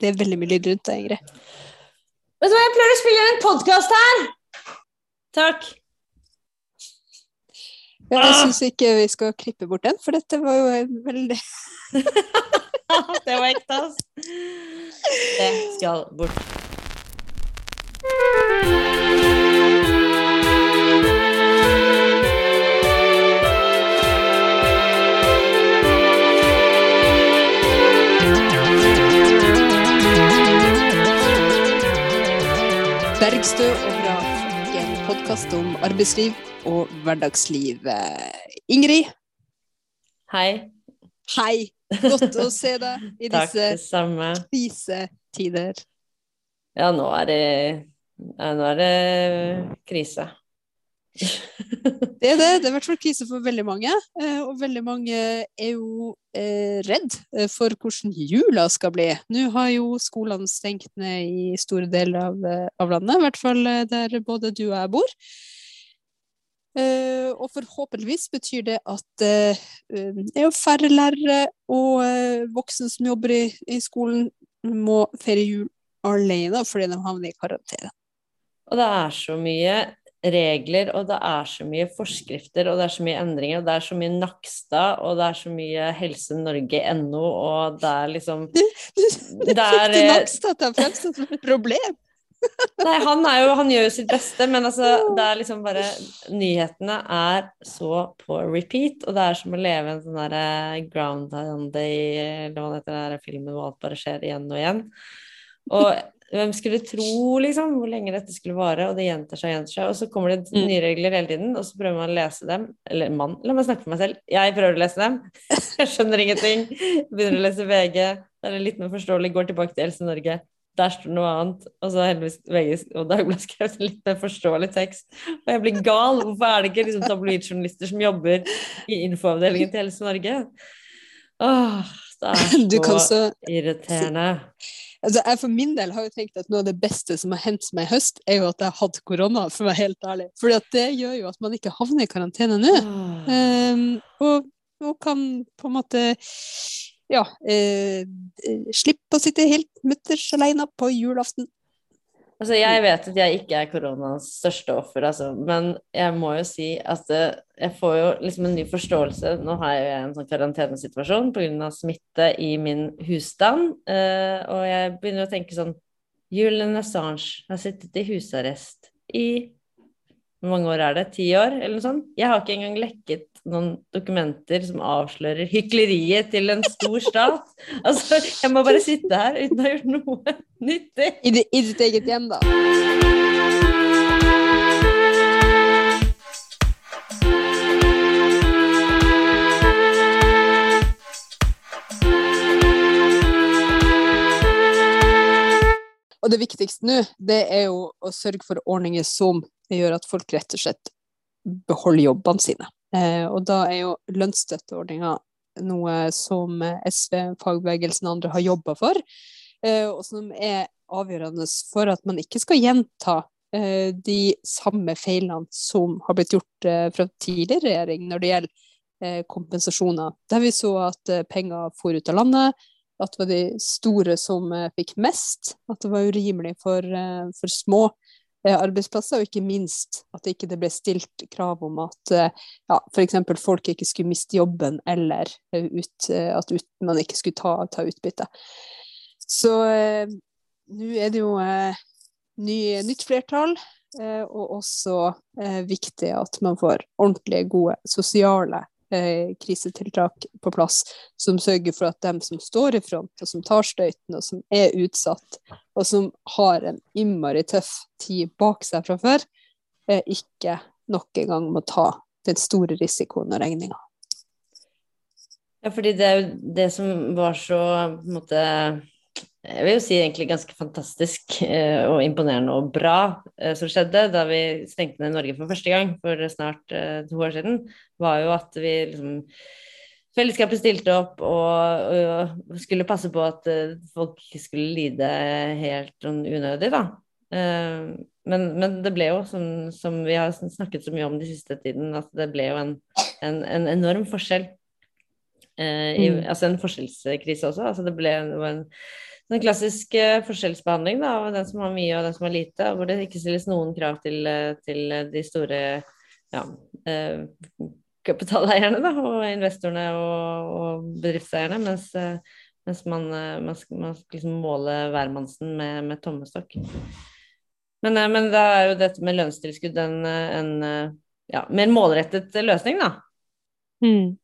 det er veldig mye lyd rundt deg, Ingrid. Vet du hva, jeg prøver å spille en podkast her! Takk. Ja, jeg Ah! syns ikke vi skal klippe bort den, for dette var jo veldig det var ekte, altså. Det skal bort. Bergstø og Vrak, en podkast om arbeidsliv og hverdagsliv. Eh, Ingrid, Hei. hei! Godt å se deg i disse samme. krisetider. Ja, nå er det ja, Nå er det krise. Det er det. Det er i hvert fall krise for veldig mange. eh, Og veldig mange er jo eh, redd eh, for hvordan jula skal bli. Nå har jo skolene stengt ned i store deler av, av landet, i hvert fall der både du og jeg bor. Og forhåpentligvis betyr det at eh, det er jo færre lærere og voksne som jobber i, i skolen, må feire jul alene fordi de havner i karantene. Og det er så mye regler, og det er så mye forskrifter, og det er så mye endringer, og det er så mye Nakstad, og det er så mye Helse Norge.no, og det er liksom Det er, eh, Nakstad å fremstå som et problem? Nei, han, jo, han gjør jo sitt beste, men altså, det er liksom bare Nyhetene er så på repeat, og det er som å leve en sånn derre Ground Day, eller hva det heter, den filmen hvor alt bare skjer igjen og igjen. Og hvem skulle tro, liksom, hvor lenge dette skulle vare, og det gjentar seg og gjentar seg, og så kommer det Mm. nye regler hele tiden, og så prøver man å lese dem, eller mann, la meg snakke for meg selv, jeg prøver å lese dem, jeg skjønner ingenting, begynner å lese VG, det er litt mer forståelig, går tilbake til Else Norge, der står det noe annet, og så heldigvis VG og Dagbladet skrevet en litt mer forståelig tekst, og jeg blir gal, hvorfor er det ikke liksom tabloidjournalister som jobber i infoavdelingen til Else Norge? Åh, det er så så irriterende. Altså, jeg for min del har jo tenkt at noe av det beste som har hendt meg i høst, er jo at jeg har hatt korona, for å være helt ærlig. For det gjør jo at man ikke havner i karantene nå. Ehm, og, og kan på en måte ja, eh, slippe å sitte helt mutters alene på julaften. Altså, jeg vet at jeg ikke er koronaens største offer, altså, men jeg må jo si at eh, jeg får jo liksom en ny forståelse. Nå har jeg jo en sånn karantenesituasjon pga. smitte i min husstand, eh, og jeg begynner å tenke sånn Julian Assange har sittet i husarrest i Hvor mange år er det? Ti år, eller noe sånt? Jeg har ikke engang lekket noen dokumenter som avslører hykleriet til en stor stat. Altså, jeg må bare sitte her uten å ha gjort noe nyttig. I, det, I ditt eget hjem, da. Og det viktigste nå, det er jo å sørge for ordninger som gjør at folk rett og slett beholder jobbene sine. Eh, og da er jo lønnsstøtteordninga noe som SV, fagbevegelsen og andre har jobba for, eh, og som er avgjørende for at man ikke skal gjenta eh, de samme feilene som har blitt gjort fra tidligere regjering når det gjelder kompensasjoner. Der vi så at penger for ut av landet, at det var de store som fikk mest, at det var urimelig for, for små arbeidsplasser, og ikke minst at det ikke ble stilt krav om at eh, ja, f.eks. folk ikke skulle miste jobben, eller eh, ut, eh, at ut, man ikke skulle ta, ta utbytte. Så eh, nå er det jo eh, ny, nytt flertall, eh, og også eh, viktig at man får ordentlige, gode sosiale eh, krisetiltak på plass, som sørger for at dem som står i front, og som tar støyten, og som er utsatt, og som har en innmari tøff tid bak seg fra før, eh, ikke nok en gang må ta den store risikoen og regninga. Ja, fordi det er jo det som var så på en måte Jeg vil jo si egentlig ganske fantastisk eh, og imponerende og bra eh, som skjedde da vi stengte ned Norge for første gang for snart eh, to år siden, var jo at vi liksom Fellesskapet stilte opp og, og skulle passe på at folk ikke skulle lide helt sånn unødig, da. Men, men det ble jo, som, som vi har snakket så mye om de siste tiden, at det ble jo en, en, en enorm forskjell eh, i, mm. altså en forskjellskrise også. Altså det ble en, en klassisk eh, forskjellsbehandling da, av den som har mye og den som har lite, hvor det ikke stilles noen krav til, eh, til de store ja, eh, kapitaleierne da, og investorene og, og bedriftseierne, mens, mens man, man, skal, man skal liksom måle hvermannsen med, med tommestokk. Men, men, da er jo dette med lønnstilskudd en, en ja, mer målrettet løsning, da. Mm.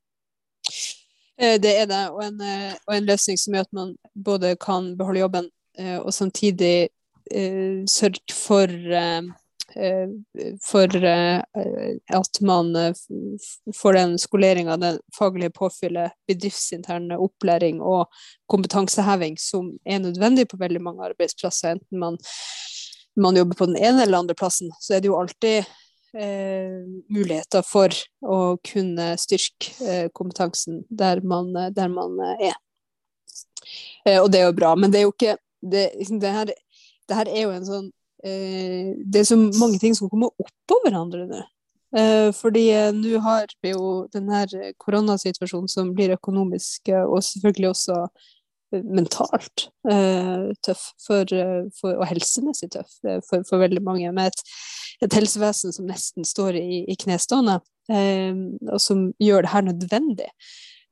Eh, det er det, og en, eh, og en, løsning som gjør at man både kan beholde jobben eh, og samtidig uh, sørge for uh, for at man får den skoleringa, den faglige påfyllet, bedriftsinterne opplæring og kompetanseheving som er nødvendig på veldig mange arbeidsplasser. Enten man, man jobber på den ene eller andre plassen, så er det jo alltid eh, muligheter for å kunne styrke eh, kompetansen der man, der man er. Eh, og det er jo bra. Men det er jo ikke Det, liksom, det, her, det her, er jo en sånn eh, Det er så mange ting som kommer oppå hverandre nå. Eh, fordi eh, nå har vi jo den her koronasituasjonen som blir økonomisk, og selvfølgelig også mentalt uh, tøff for, for, og helsemessig tøff for, for, veldig mange. Med et et helsevesen som nesten står i, i knestående, eh, og som gjør det her nødvendig.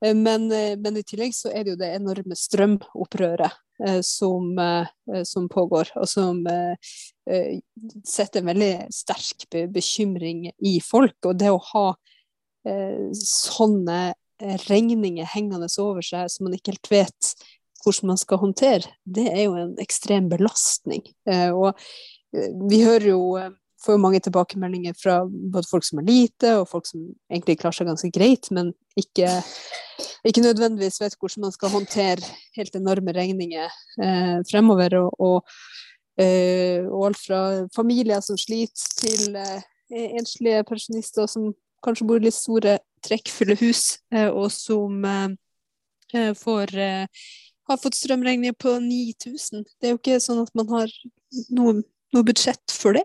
Eh, men, eh, men, i tillegg så er det jo det enorme strømopprøret eh, som, eh, som, pågår, og som eh, setter en veldig sterk be bekymring i folk. Og det å ha sånne regninger hengende over seg som man ikke helt vet hvordan man skal håndtere, det er jo en ekstrem belastning. og vi hører jo får jo mange tilbakemeldinger fra både folk som er lite, og folk som egentlig klarer seg ganske greit, men ikke, ikke nødvendigvis vet hvordan man skal håndtere helt enorme regninger eh, fremover. Og, og, eh, og, alt fra familier som sliter, til eh, enslige pensjonister som kanskje bor i litt store, trekkfulle hus, eh, og som eh, eh, får har fått strømregninger på 9000. Det er jo ikke sånn at man har noe noe budsjett for det.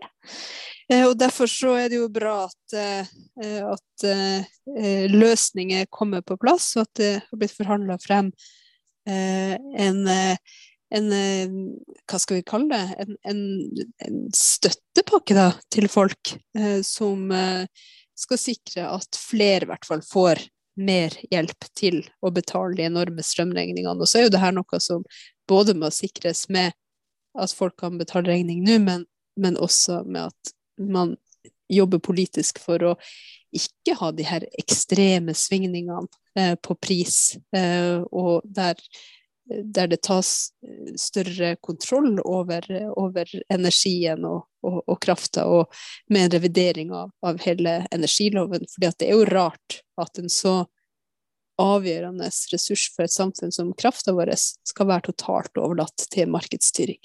Eh, og Derfor så er det jo bra at, eh, at eh, løsninger kommer på plass, og at det har blitt forhandla frem en, en, hva skal vi kalle det, en, en, en støttepakke da, til folk som skal sikre at flere i hvert fall får mer hjelp til å betale de enorme strømregningene. Og så er jo det her noe som både må sikres med at folk kan betale regning nå, men, men, også med at man jobber politisk for å ikke ha de her ekstreme svingningene eh, på pris, eh, og der, der, det tas større kontroll over, over energien og, og, og krafta, og med en revidering av, av hele energiloven. For det er jo rart at en så avgjørende ressurs for et samfunn som krafta vår skal være totalt overlatt til markedsstyring.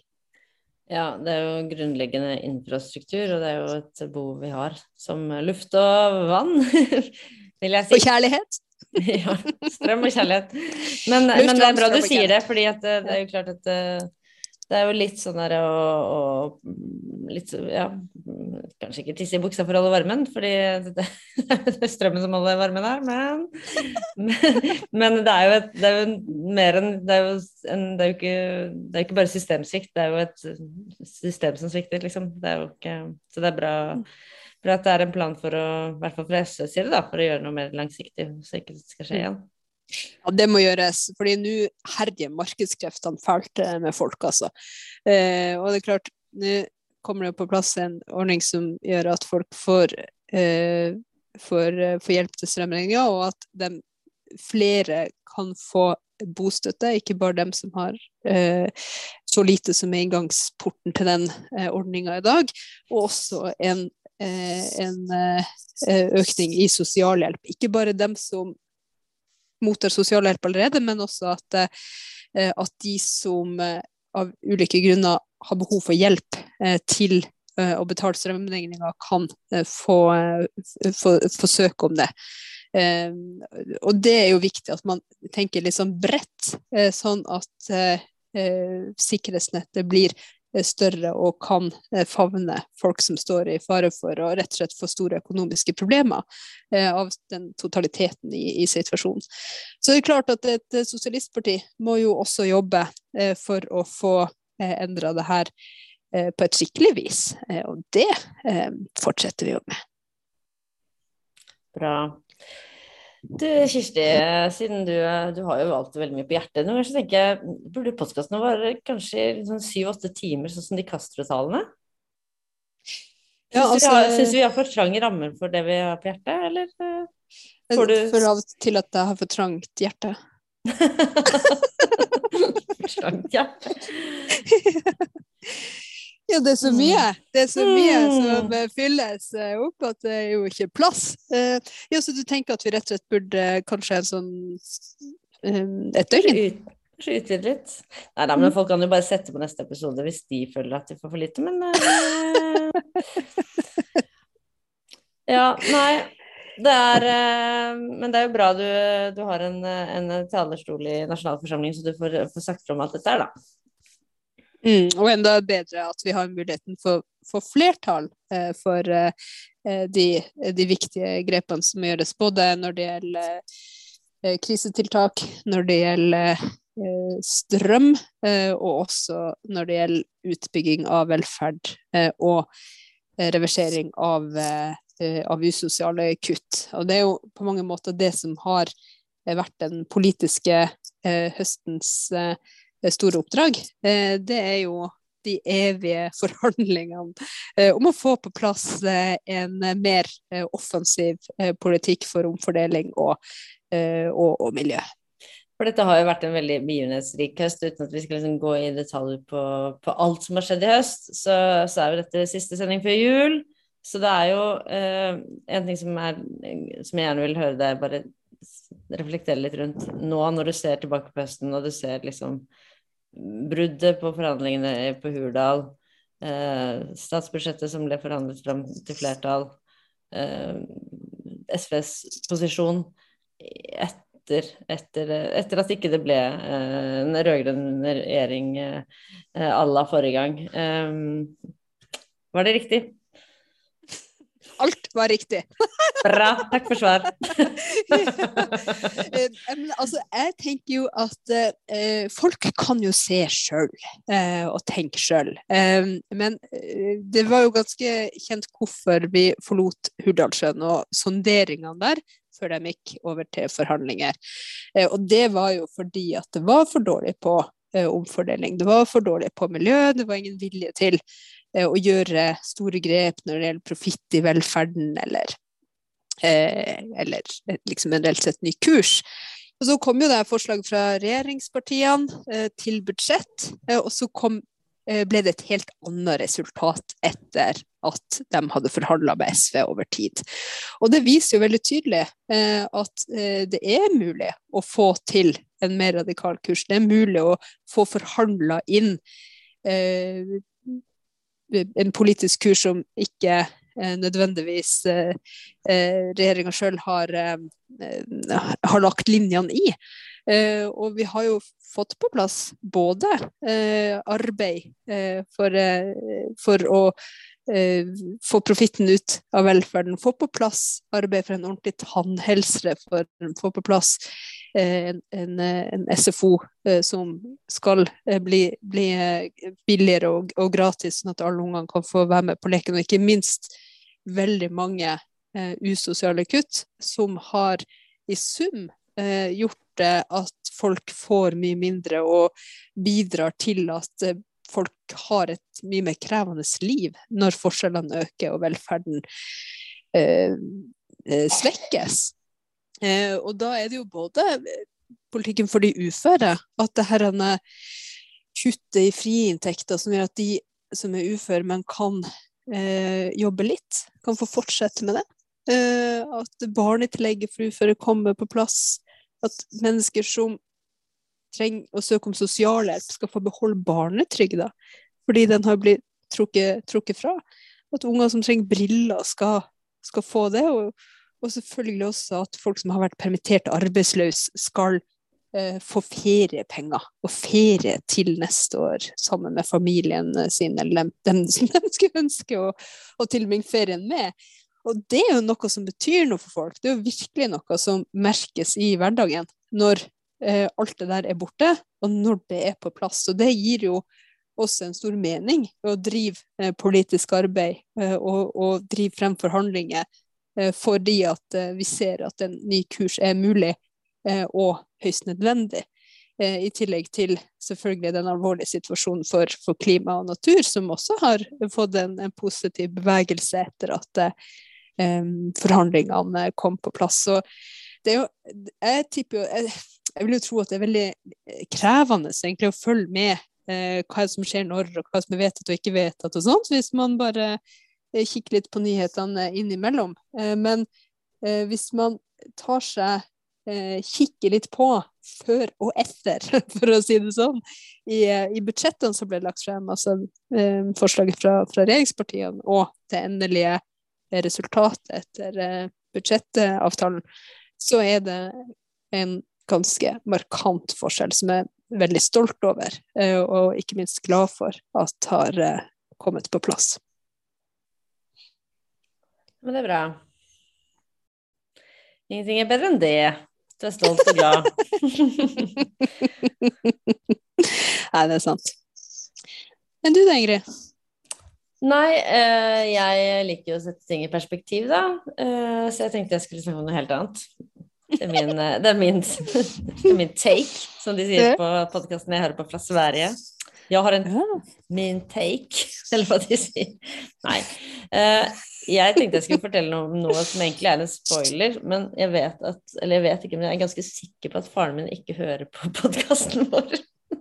Ja, det er jo grunnleggende infrastruktur, og det er jo et behov vi har, som luft og vann, vil jeg si. Og kjærlighet. Ja, strøm og kjærlighet. Men, men, det er bra du sier det, fordi det, det er jo klart at eh, det er jo litt sånn der å, å litt, ja, Kanskje ikke tisse i buksa for å holde varmen, fordi det, det er strømmen som holder varmen her, men, men, men det er et, det er jo mer enn det er jo, en, det er jo ikke, det er ikke bare systemsvikt, det er jo et system som svikter, liksom. Det er jo ikke, så det er bra, bra at det er en plan for å, i hvert fall fra SVs side, da, for å gjøre noe mer langsiktig, så ikke det skal skje igjen. Ja, det må gjøres, fordi nå herjer markedskreftene fælt eh, med folk, altså. Eh, og det er klart, nå kommer det på plass en ordning som gjør at folk får, eh, får, eh, får hjelp til strømregninga, og at de, flere kan få bostøtte, ikke bare dem som har eh, så lite som er inngangsporten til den eh, ordninga i dag, og også en, en økning i sosialhjelp. Ikke bare dem som mottar sosialhjelp allerede, men også at, eh, at de som eh, av ulike grunner har behov for hjelp eh, til å betale strømregninga, kan få, få, få, søke om det. og det er jo viktig at man tenker litt sånn bredt, sånn at sikkerhetsnettet blir større og kan favne folk som står i fare for å rett og slett få store økonomiske problemer av den totaliteten i, i situasjonen. Så det er klart at et sosialistparti må jo også jobbe for å få endra det her på et skikkelig vis, og det fortsetter vi jo med. Bra. Du Kirsti, siden du, du, har jo alltid veldig mye på hjertet, noen ganger så tenker jeg burde podkasten være kanskje sånn syv-åtte timer, sånn som de Castro-talene? Ja, altså, Syns vi har for trange rammer for det vi har på hjertet, eller eh, får du For av og til at jeg har for trangt hjerte. for trangt hjerte? Ja, det er så mye. Det er så mye som mm. fylles eh, opp at det er jo ikke plass. Eh, ja, Så du tenker at vi rett og slett burde kanskje en sånn et døgn? Kanskje utvide litt. Nei da, men mm. folk kan jo bare sette på neste episode hvis de føler at de får for lite, men Ja, nei. Det er, men det er jo bra du, du har en, en, talerstol i nasjonalforsamlingen, så du får, får sagt fra om alt dette her, da. Mm, og enda bedre at vi har muligheten for, for flertall eh, for eh, eh, de, de, viktige grepene som gjøres, både når det gjelder eh, krisetiltak, når det gjelder eh, strøm, eh, og også når det gjelder utbygging av velferd og reversering av, av usosiale kutt. Og det er jo på mange måter det som har vært den politiske høstens store oppdrag, eh, det er jo de evige forhandlingene eh, om å få på plass eh, en mer offensiv politikk for omfordeling og, og, og miljø. For dette har jo vært en veldig begivenhetsrik høst, uten at vi skal liksom gå i detalj på, på, alt som har skjedd i høst. Så, så, er jo dette siste sending før jul. Så det er jo eh, en ting som, er, som jeg gjerne vil høre deg bare reflektere litt rundt nå, når du ser tilbake på høsten og du ser liksom bruddet på forhandlingene på Hurdal, eh, statsbudsjettet som ble forhandlet fram til flertall, eh, SVs posisjon etter, etter, etter, at ikke det ble eh, en rød-grønn regjering eh, à la forrige gang. Eh, var det riktig? Alt var riktig. Bra. Takk for svar. Men, altså, jeg tenker jo at eh, folk kan jo se sjøl eh, og tenke sjøl. Eh, men eh, det var jo ganske kjent hvorfor vi forlot Hurdalssjøen og sonderingene der før de gikk over til forhandlinger. Eh, og det var jo fordi at det var for dårlig på eh, omfordeling. Det var for dårlig på miljø, det var ingen vilje til å gjøre store grep når det gjelder profitt i velferden, eller, eh, eller liksom en reelt sett ny kurs. Og Så kom jo det forslag fra regjeringspartiene eh, til budsjett, og så kom, ble det et helt annet resultat etter at de hadde forhandla med SV over tid. Og det viser jo veldig tydelig at det er mulig å få til en mer radikal kurs. Det er mulig å få forhandla inn en politisk kurs som ikke eh, nødvendigvis eh, eh regjeringa sjøl har, eh, har, lagt linjene i. Og vi har jo fått på plass både arbeid for, for, å få profitten ut av velferden, få på plass arbeid for en ordentlig tannhelsereform, få på plass en, en, en SFO eh, som skal eh, bli, bli eh, billigere og, og, gratis, sånn at alle ungene kan få være med på leken. Og ikke minst veldig mange uh, usosiale kutt som har i sum uh, gjort at folk får mye mindre og bidrar til at uh, folk har et mye mer krevende liv når forskjellene øker og velferden svekkes. Eh, og da er det jo både politikken for de uføre, at det her kuttet i friinntekter som gjør at de som er uføre, men kan eh, jobbe litt, kan få fortsette med det. Eh, at barnetillegget for uføre kommer på plass. At mennesker som trenger å søke om sosialhjelp, skal få beholde barnetrygda fordi den har blitt trukket, trukket fra. At unger som trenger briller, skal, skal få det. og og selvfølgelig også at folk som har vært permittert arbeidsløs, skal eh, få feriepenger og ferie til neste år sammen med familien sin, eller dem, som de skulle ønske å, å tilbringe ferien med. Og det er jo noe som betyr noe for folk. Det er jo virkelig noe som merkes i hverdagen når eh, alt det der er borte, og når det er på plass. Og det gir jo også en stor mening å drive eh, politisk arbeid eh, og, og, drive frem forhandlinger fordi at eh, vi ser at en ny kurs er mulig eh, og høyst nødvendig. I tillegg til selvfølgelig den alvorlige situasjonen for, for klima og natur, som også har fått en, en positiv bevegelse etter at um, forhandlingene kom på plass. Så det er jo, jeg tipper jeg, jeg, vil jo tro at det er veldig eh, krevende egentlig å følge med eh, hva som skjer når, og hva som er vedtatt og ikke vedtatt og hvis man bare eh, kikker litt på nyhetene innimellom. Eh, men eh, hvis man tar seg kikke litt på før og etter, for å si det sånn, i, i budsjettene som ble lagt frem, altså forslaget fra, fra regjeringspartiene og det endelige resultatet etter budsjettavtalen, så er det en ganske markant forskjell som jeg er veldig stolt over, eh, og ikke minst glad for at har eh, kommet på plass. Men det er bra. Ingenting er bedre enn det. Du er stolt og glad. Nei, det er sant. Men du da, Ingrid? Nei, eh, jeg liker jo å sette ting i perspektiv, da. Eh, så jeg tenkte jeg skulle snakke om noe helt annet. Det er min, eh, det er min, det er min take, som de sier på podkasten jeg hører på fra Sverige. Jeg har en min take, eller hva de sier. Nei. Eh, jeg tenkte jeg skulle fortelle noe om noe som egentlig er en spoiler, men jeg vet at Eller jeg vet ikke, men jeg er ganske sikker på at faren min ikke hører på podkasten vår.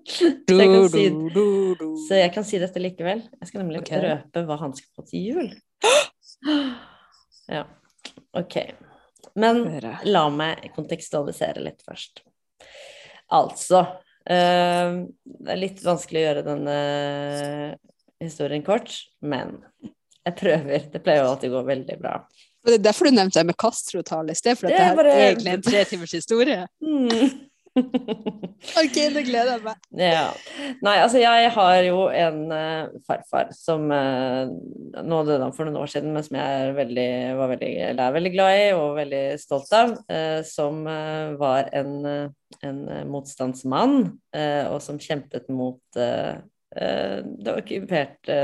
Så jeg, kan si, så jeg kan si dette likevel. Jeg skal nemlig okay. røpe hva han skal få til jul. Ja, ok. Men la meg kontekstualisere litt først. Altså øh, Det er litt vanskelig å gjøre denne historien kort, men jeg prøver. Det pleier jo alltid å gå veldig bra. Det er derfor du nevnte det med Castro-tale i sted, for det, er bare... egentlig en tre timers historie? Mm. OK, det gleder jeg meg. Ja. Nei, altså jeg har jo en uh, farfar som uh, nådde han for noen år siden, men som jeg veldig, var veldig, er veldig glad i og veldig stolt av. Uh, som var en, en motstandsmann, og som kjempet mot det okkuperte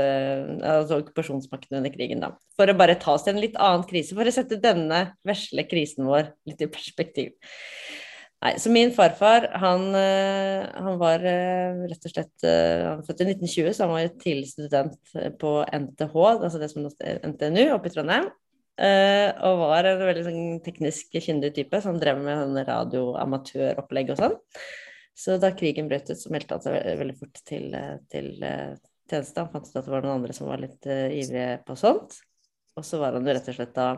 altså okkupasjonsmakten under krigen, da. For å bare ta oss til en litt annen krise, for å sette denne vesle krisen vår litt i perspektiv. Nei, så min farfar, han, eh, han var eh, rett og slett eh, Han var født i 1920, så han var jo tidlig student på NTH, altså det som er NTNU, oppe i Trondheim. Og var en veldig sånn, teknisk kyndig type som drev med sånn radioamatøropplegg og sånn. Så da krigen brøt ut, så meldte han seg veldig fort til, til tjeneste. Han fant ut at det var noen andre som var litt uh, ivrige på sånt. Og så var han jo rett og slett da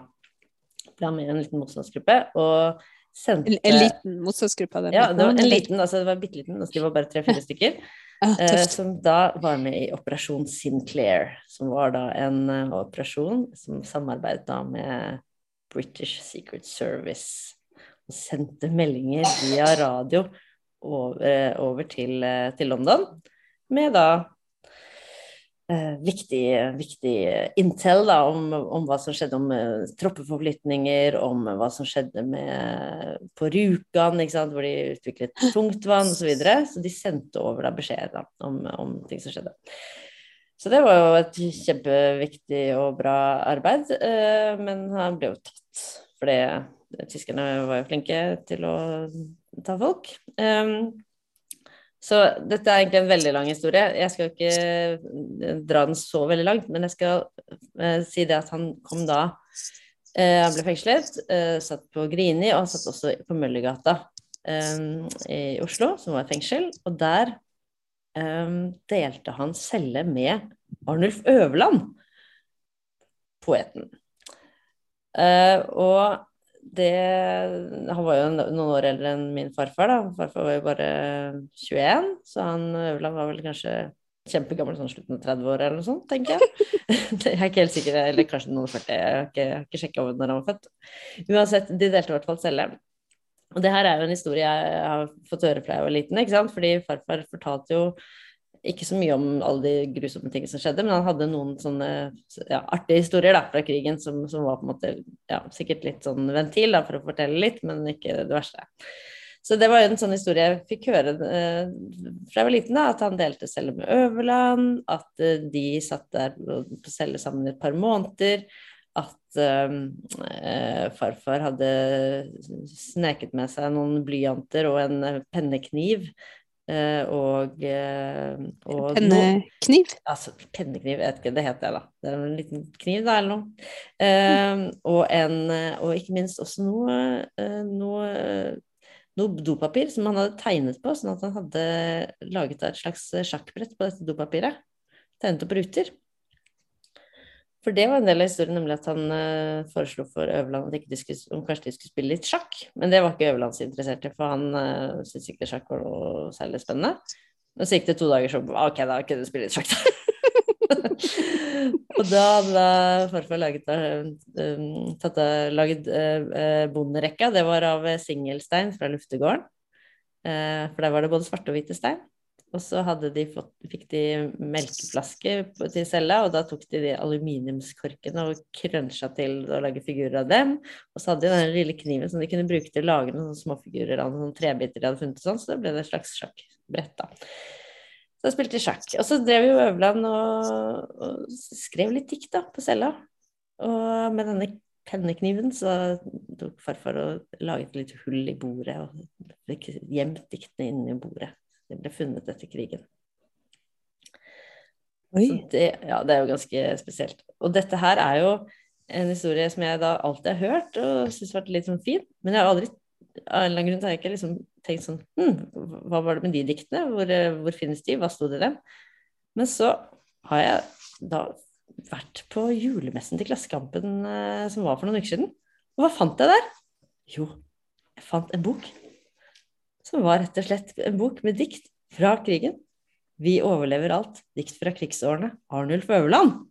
ble med i en liten motstandsgruppe. og sendte En, en liten motstandsgruppe? Ja, det var en liten, altså det var bitte liten, altså de var bare tre-fire stykker. ah, eh, som da var med i Operasjon Sinclair, som var da en uh, operasjon som samarbeidet da med British Secret Service. Og sendte meldinger via radio over, uh, over til, uh, til London med da eh, viktig, viktig, intel da, om, om, hva som skjedde om eh, troppeforflytninger, om hva som skjedde med, på Rjukan, hvor de utviklet tungtvann osv. Så, videre. så de sendte over da, beskjed da, om, om, ting som skjedde. Så det var jo et kjempeviktig og bra arbeid, uh, men han ble jo tatt. For tyskerne var jo flinke til å ta folk. Um, så dette er egentlig en veldig lang historie. Jeg skal ikke eh, dra den så veldig langt, men jeg skal uh, si det at han kom da uh, Han ble fengslet, uh, satt på Grini og han satt også på Møllergata i Oslo, som var et fengsel. Og der delte han celle med Arnulf Øverland, poeten. og det Han var jo noen år eldre enn min farfar, da. Farfar var jo bare 21, så han Øverland var vel kanskje kjempegammel, sånn slutten av 30-åra eller noe sånt, tenker jeg. jeg er ikke helt sikker, eller kanskje noen 40, jeg har ikke, jeg har ikke sjekka når han var født. Uansett, de delte i hvert fall celle. Og det her er jo en historie jeg har fått høre fra jeg var liten, ikke sant? fordi farfar fortalte jo ikke så mye om alle de grusomme tingene som skjedde, men han hadde noen sånne ja, artige historier da, fra krigen som, som, var på en måte ja, sikkert litt sånn ventil da, for å fortelle litt, men ikke det verste. Så det var en sånn historie jeg fikk høre eh, fra jeg var liten, da, at han delte celle med Øverland, at eh, de satt der på celle sammen i et par måneder, at eh, farfar hadde sneket med seg noen blyanter og en pennekniv. Eh, og, og Pennekniv? No, altså, pennekniv, jeg vet ikke, det heter jeg da. Det er en liten kniv, da, eller noe. og, en, og ikke minst også noe, noe noe dopapir som han hadde tegnet på, sånn at han hadde laget et slags sjakkbrett på dette dopapiret. Tegnet opp ruter. For det var en del av historien, nemlig at han uh, foreslo for Øverland at de skulle, om kanskje de skulle spille litt sjakk. Men det var ikke Øverland så interessert i, for han uh, syntes ikke sjakk var noe særlig spennende. Men så gikk det to dager, så OK, da kunne du spille litt sjakk, da. og da hadde farfar laget, um, tatt, laget uh, bonderekka. Det var av singelstein fra luftegården. Uh, for der var det både svarte og hvite stein. Og så de fått, fikk de melkeflaske til cella, og da tok de de aluminiumskorkene og krønsja til å lage figurer av dem. Og så hadde de den lille kniven som de kunne bruke til å lage noen småfigurer av noen trebiter de hadde funnet, sånn, så da ble det et slags sjakkbrett. da. Så jeg spilte sjakk. Og så drev jo Øverland og, og, skrev litt dikt da, på cella. Og med denne pennekniven så tok farfar og laget litt hull i bordet og gjemt diktene inni bordet. Det ble funnet etter krigen. Det, ja, det er jo ganske spesielt. Og dette her er jo en historie som jeg da alltid har hørt og syns har vært litt sånn fin, men jeg har aldri av en eller annen grunn har jeg ikke liksom tenkt sånn hm, Hva var det med de diktene? Hvor, hvor finnes de? Hva sto det i dem? Men så har jeg da vært på julemessen til Klassekampen eh, som var for noen uker siden. Og hva fant jeg der? Jo, jeg fant en bok. Som var rett og slett en bok med dikt fra krigen. Vi overlever alt. Dikt fra krigsårene. Arnulf Øverland.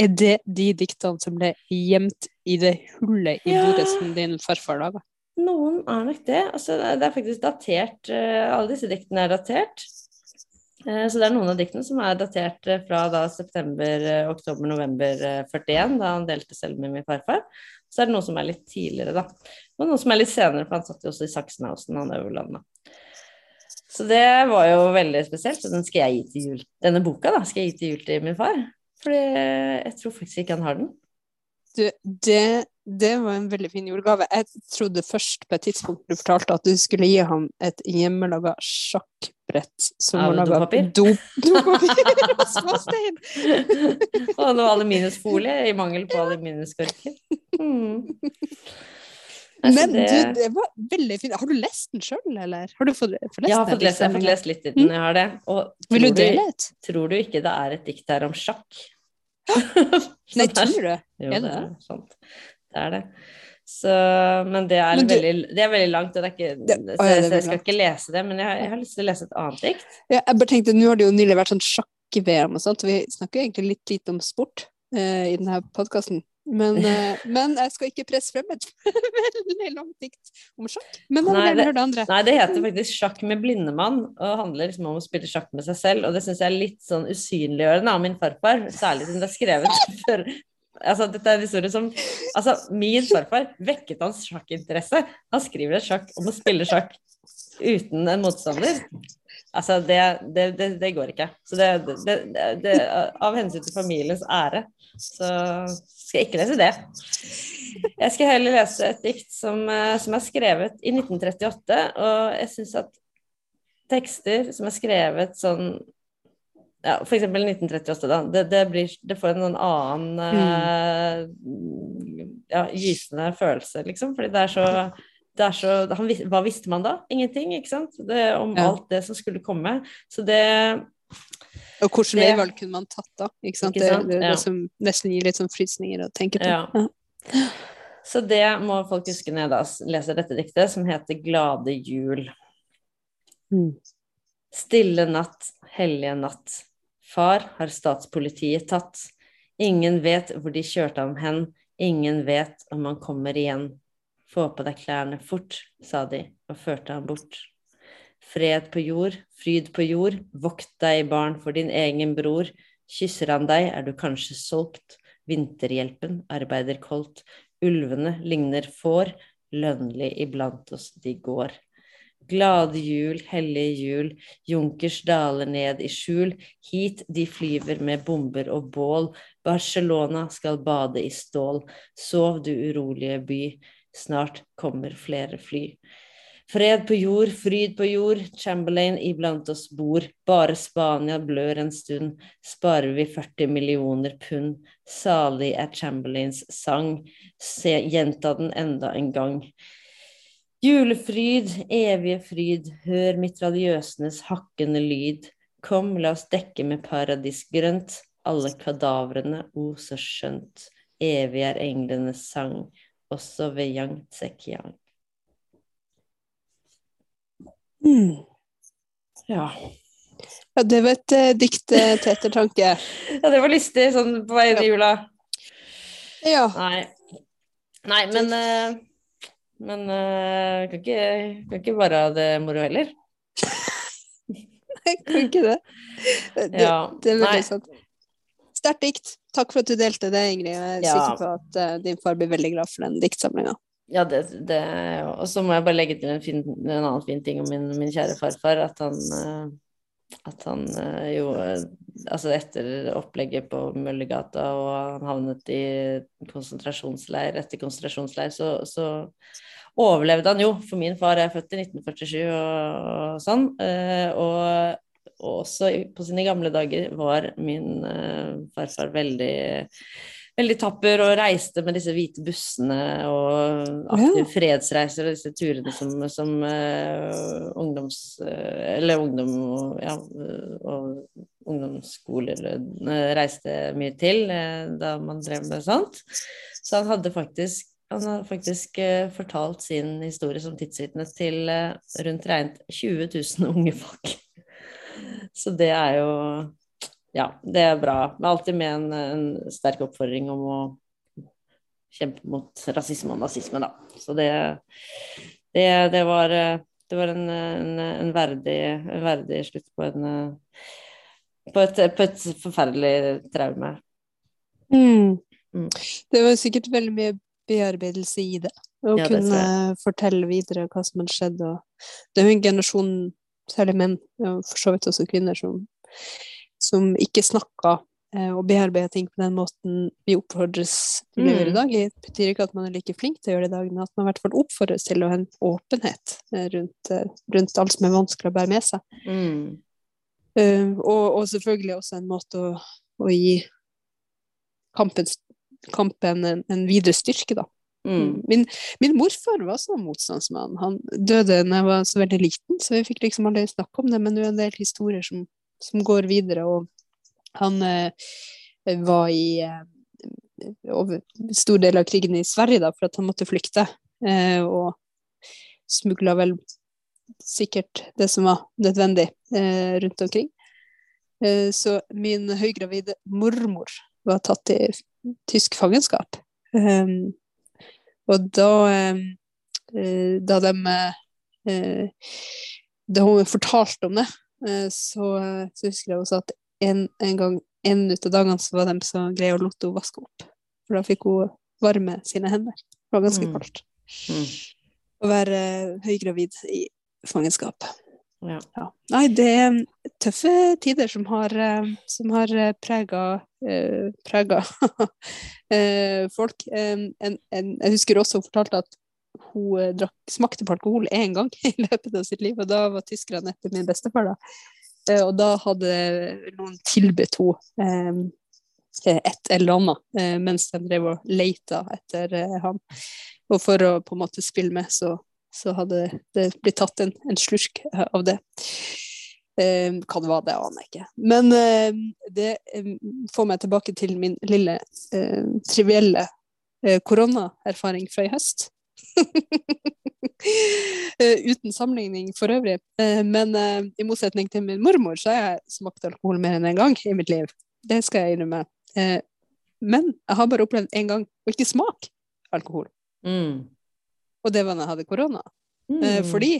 Er det de diktene som ble gjemt i det hullet i ja. bordet som din farfar laga? Noen er nok det. Altså, det er faktisk datert eh, Alle disse diktene er datert. Eh, så det er noen av diktene som er datert eh, fra da september, oktober, november 41, da han delte selv med min farfar. Så er det noe som er litt tidligere, da. Og noe som er litt senere, for han satt jo også i Sachsenhausen, han Øverland. Så det var jo veldig spesielt. Så den skal jeg gi til jul. Denne boka da, skal jeg gi til jul til min far. For jeg tror faktisk ikke han har den. Du, det, det, var en veldig fin julegave. Jeg trodde først på et tidspunkt du fortalte at du skulle gi ham et hjemmelaga sjakkbrett som av dopapir og småstein. og noe aluminiumsfolie i mangel på aluminiumskorker. Mm. Altså, Men det... du, det var veldig fint. Har du lest den sjøl, eller? Har du fått, fått lest jeg har fått lest, jeg har fått lest litt i den, jeg har det. Og Vil du dele et? Tror du ikke det er et dikt her om sjakk? Nei, tror du? Jo, det er sant. Det er det. Så, men det er, du, veldig, det er veldig langt, og det er ikke, det, så, jeg, så jeg skal ikke lese det. Men jeg, jeg, har lyst til å lese et annet dikt. Ja, jeg bare tenkte, Nå har det jo nylig vært sånn sjakk-VM og sånt, vi snakker egentlig litt lite om sport eh, i denne podkasten. Men, eh, men, jeg skal ikke presse frem et veldig langt dikt om sjakk. Men nei, det, det, nei, det heter faktisk 'Sjakk med blindemann', og handler liksom om å spille sjakk med seg selv. Og det syns jeg er litt sånn usynliggjørende av min farfar, særlig siden det er skrevet før Altså, dette er en historie som Altså, min farfar vekket hans sjakkinteresse. Han skriver et sjakk om å spille sjakk uten en motstander. Altså, det, det, det, det går ikke. Så det, Av hensyn til familiens ære så skal jeg ikke lese det. Jeg skal heller lese et dikt som, eh, som er skrevet i 1938, og jeg syns at tekster som er skrevet sånn ja, f.eks. 1938, da. Det, det, blir, det, får en annen mm. uh, ja, gysende følelse, liksom. Fordi det er så, det er så han, Hva visste man da? Ingenting, ikke sant? Det, om ja. alt det som skulle komme. Så det og hvilke veivalg kunne man tatt da? Ikke sant? Ikke sant? Det, det, det, som nesten gir litt sånn frysninger å tenke på. Ja. Ja. Så det må folk huske når jeg da leser dette diktet, som heter 'Glade jul'. Mm. Stille natt, hellige natt. Far har statspolitiet tatt. Ingen vet hvor de kjørte ham hen. Ingen vet om han kommer igjen. Få på deg klærne fort, sa de og førte ham bort. Fred på jord, fryd på jord, vokt deg, barn, for din egen bror. Kysser han deg, er du kanskje solgt. Vinterhjelpen arbeider koldt. Ulvene ligner får, lønnlig iblant oss de går. Glade jul, hellige jul, junkers daler ned i skjul, hit de flyver med bomber og bål, Barcelona skal bade i stål, sov du urolige by, snart kommer flere fly. Fred på jord, fryd på jord, Chamberlain iblant oss bor, bare Spania blør en stund, sparer vi 40 millioner pund, salig er Chamberlains sang, se, gjenta den enda en gang. Julefryd, evige fryd, hør mitraljøsenes hakkende lyd. Kom, la oss dekke med paradisgrønt, alle kadavrene, o så skjønt. Evig er englenes sang, også ved Yang Tsekiang. Mm. Ja. Ja, det var et uh, dikt uh, til ettertanke. ja, det var lystig sånn på vei inn i jula. Ja. Nei. Nei, men uh, Men uh, kan, ikke, kan ikke bare ha det moro heller. Jeg kan ikke det. Det, Ja. det er veldig sant. Sterkt dikt. Takk for at du delte det, Ingrid. Jeg er Ja. sikker på at uh, din far blir veldig glad for den diktsamlinga. Ja, det, det Og så må jeg bare legge til en, fin, en annen fin ting om min, min kjære farfar. At han, eh, at han jo Altså etter opplegget på Møllergata og han havnet i konsentrasjonsleir etter konsentrasjonsleir, så, så overlevde han jo. For min far er født i 1947 og, sånn. eh, Og, og også på sine gamle dager var min eh, farfar veldig veldig tapper og reiste med disse hvite bussene og aktive Ja. fredsreiser og disse turene som, som uh, ungdoms... Uh, eller ungdom og, ja, og ungdomsskoler uh, reiste mye til da man drev med sånt. Så han hadde faktisk han har faktisk eh, fortalt sin historie som tidsvitne til eh, rundt regnet 20 000 unge folk. Så det er jo ja, det er bra. Men alltid med en, en sterk oppfordring om å kjempe mot rasisme og nazisme, da. Så det, det, det var, eh, det var en, en, en, verdig, en verdig slutt på en på et, på et forferdelig traume. Mm. Det var sikkert veldig mye bearbeidelse i det. Og Ja, det kunne fortelle videre hva som hadde skjedd. Det er jo en generasjon, særlig menn, og for så vidt også kvinner, som, som ikke snakka eh, og bearbeider ting på den måten vi oppfordres til å gjøre i Mm. dag. Det betyr ikke at man er like flink til å gjøre det i dag, men at man i hvert fall oppfordres til å ha en åpenhet eh, rundt, eh, rundt alt som er vanskelig å bære med seg. Mm. Uh, og, og selvfølgelig også en måte å, å gi kampen, kampen en, en videre styrke, da. Mm. Min, min morfar var sånn motstandsmann. Han døde da jeg var så veldig liten, så vi fikk liksom aldri snakke om det, men det er en del historier som, som går videre. Og han eh, var i eh, over stor del av krigen i Sverige da, for at han måtte flykte, eh, og smugla vel sikkert det som var nødvendig eh, rundt omkring. Eh, så min høygravide mormor var tatt i tysk fangenskap. Um, og da, eh, eh, da de uh, Da hun fortalte om det, uh, så, så husker jeg også at en, en gang en ut av dagene så var de så greie å lot henne vaske opp. For da fikk hun varme sine hender. Det var ganske Mm. kaldt Mm. å være høygravid i fangenskap. Ja. Ja. Nei, det er tøffe tider som har, eh, som har eh, prega, eh, folk. En, en, jeg husker også hun fortalte at hun drakk, smakte på alkohol én gang i løpet av sitt liv, og da var tyskerne etter min bestefar. da. Og da hadde noen tilbudt henne et eller annet mens de drev og leita etter ham. Og for å på en måte spille med, så, så hadde det blitt tatt en, en slurk av det. Eh, det var, det aner jeg ikke. Men eh, det eh, får meg tilbake til min lille eh, trivielle koronaerfaring fra i høst. Eh, uten sammenligning for øvrig. Eh, men eh, i motsetning til min mormor, så har jeg smakt alkohol mer enn én en gang i mitt liv. Det skal jeg innrømme. Men jeg har bare opplevd én gang å ikke smake alkohol. Mm. Og det var da jeg hadde korona. Eh, Mm. fordi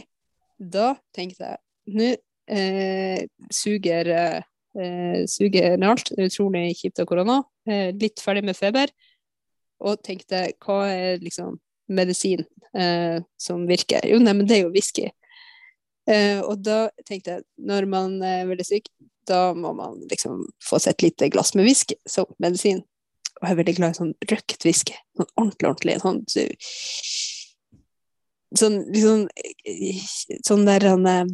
da tenkte jeg nå eh, suger eh, suger alt. Utrolig kjipt av korona. Eh, litt ferdig med feber. Og tenkte hva er liksom medisin eh, som virker? Jo, nei, men det er jo whisky. Eh, og da tenkte jeg når man er veldig syk, da må man liksom få seg et lite glass med whisky som medisin. Og jeg er veldig glad i sånn røkt whisky. Sånn ordentlig, ordentlig. Sånn, sånn liksom Sånn der eh,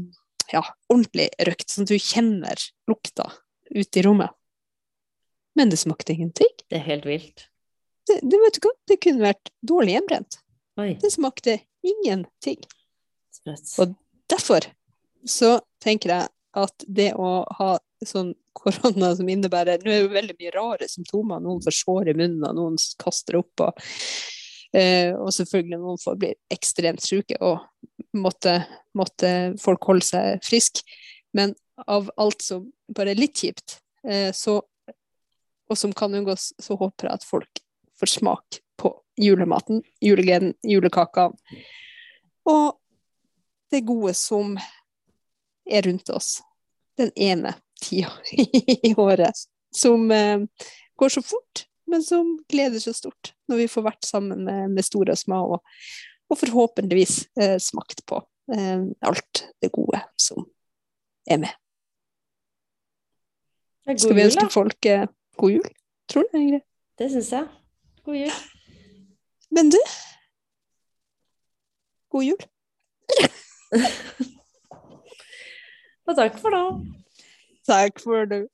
Ja, ordentlig røkt. Sånn at du kjenner lukta ute i rommet. Men det smakte ingenting. Det er helt vilt. Det, det, vet du hva? det kunne vært dårlig hjemmebrent. Oi, Det smakte ingenting. sprøtt. Og Derfor så tenker jeg at det å ha sånn korona som innebærer Nå er det jo veldig mye rare symptomer. Noen får sår i munnen, og noen kaster opp. Og, og selvfølgelig noen får bli ekstremt syke, og måtte, måtte folk holde seg friske. Men av alt som bare er litt kjipt, eh, så, og som kan unngås, så håper jeg at folk får smak på julematen, julegleden, julekakene. Og det gode som er rundt oss den ene tida i året, som eh, går så fort, men som gleder seg stort når vi får vært sammen med, med store og små, og, og forhåpentligvis eh, smakt på eh, alt det gode som er med. Er Skal vi ønske folk eh, god jul? Tror du det, Ingrid? Det syns jeg. God jul. Men du, god jul. Og takk for nå. Takk for det.